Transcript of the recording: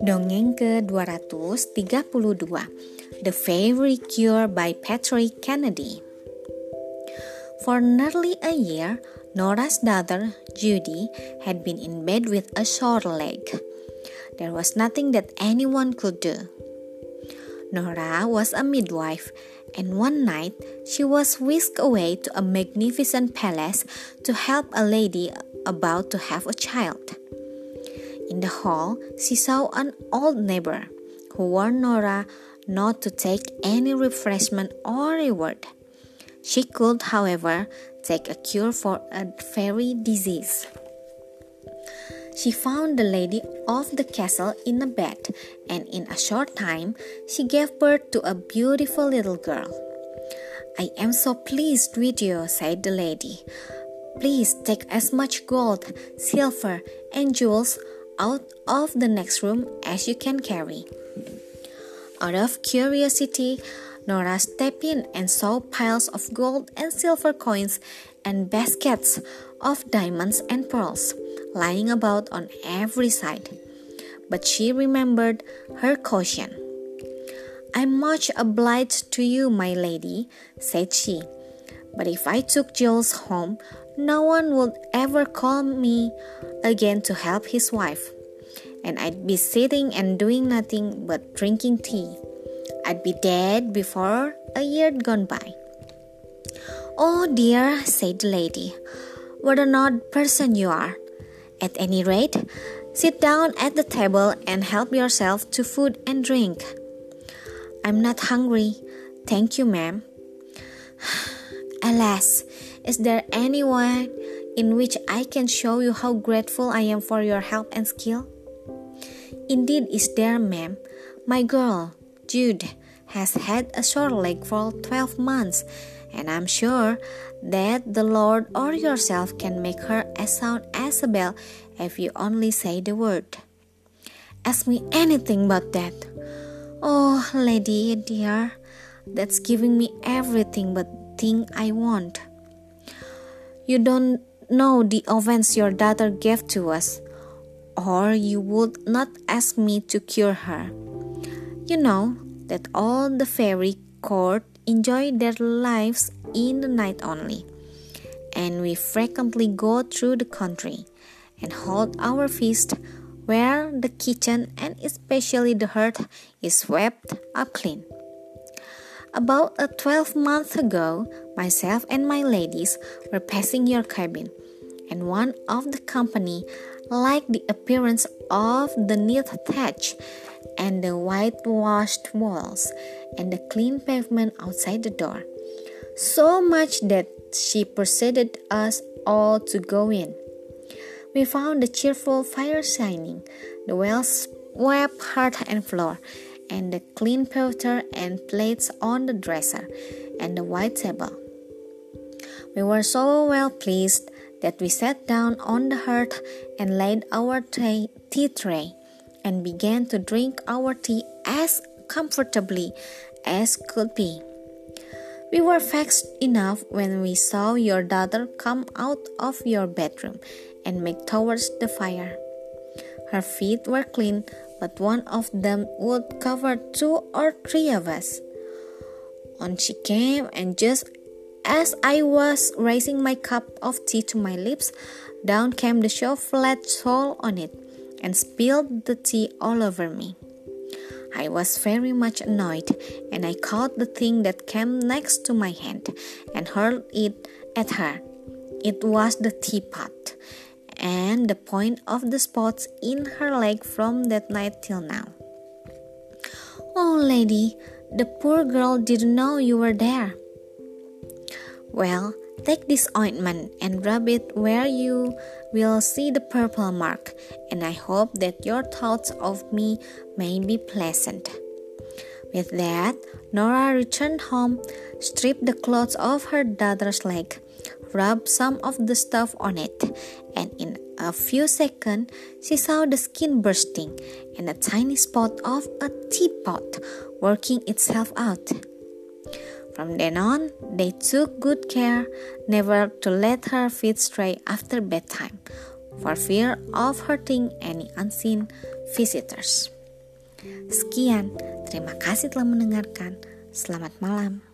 Dongeng ke-232 The Fairy Cure by Patrick Kennedy For nearly a year, Nora's daughter, Judy, had been in bed with a sore leg. There was nothing that anyone could do. Nora was a midwife, and one night she was whisked away to a magnificent palace to help a lady about to have a child. In the hall, she saw an old neighbor who warned Nora not to take any refreshment or reward. She could, however, take a cure for a fairy disease. She found the lady of the castle in a bed, and in a short time she gave birth to a beautiful little girl. I am so pleased with you, said the lady. Please take as much gold, silver, and jewels out of the next room as you can carry. Out of curiosity, Nora stepped in and saw piles of gold and silver coins and baskets of diamonds and pearls lying about on every side. But she remembered her caution. I'm much obliged to you, my lady, said she. But if I took jewels home, no one would ever call me again to help his wife, and I'd be sitting and doing nothing but drinking tea. I'd be dead before a year had gone by. Oh dear, said the lady, what an odd person you are. At any rate, sit down at the table and help yourself to food and drink. I'm not hungry, thank you, ma'am. Alas, is there any way in which I can show you how grateful I am for your help and skill? Indeed, is there, ma'am. My girl, Jude, has had a short leg for 12 months, and I'm sure that the Lord or yourself can make her as sound as a bell if you only say the word. Ask me anything but that. Oh, lady dear, that's giving me everything but the thing I want. You don't know the offense your daughter gave to us, or you would not ask me to cure her. You know that all the fairy court enjoy their lives in the night only, and we frequently go through the country and hold our feast where the kitchen and especially the hearth is swept up clean. About a twelve months ago, myself and my ladies were passing your cabin, and one of the company liked the appearance of the neat thatch and the whitewashed walls and the clean pavement outside the door, so much that she persuaded us all to go in. We found the cheerful fire shining, the well swept hearth and floor, and the clean pewter and plates on the dresser and the white table. We were so well pleased that we sat down on the hearth and laid our tea tray and began to drink our tea as comfortably as could be. We were vexed enough when we saw your daughter come out of your bedroom and make towards the fire. Her feet were clean, but one of them would cover two or three of us. On she came, and just as I was raising my cup of tea to my lips, down came the show flat sole on it and spilled the tea all over me. I was very much annoyed, and I caught the thing that came next to my hand and hurled it at her. It was the teapot, and the point of the spots in her leg from that night till now. Oh, lady, the poor girl didn't know you were there. Well, take this ointment and rub it where you will see the purple mark, and I hope that your thoughts of me may be pleasant. With that, Nora returned home, stripped the clothes off her daughter's leg, rubbed some of the stuff on it, and in a few seconds she saw the skin bursting and a tiny spot of a teapot working itself out. From then on, they took good care never to let her feet stray after bedtime, for fear of hurting any unseen visitors. Sekian, terima kasih telah mendengarkan. Selamat malam.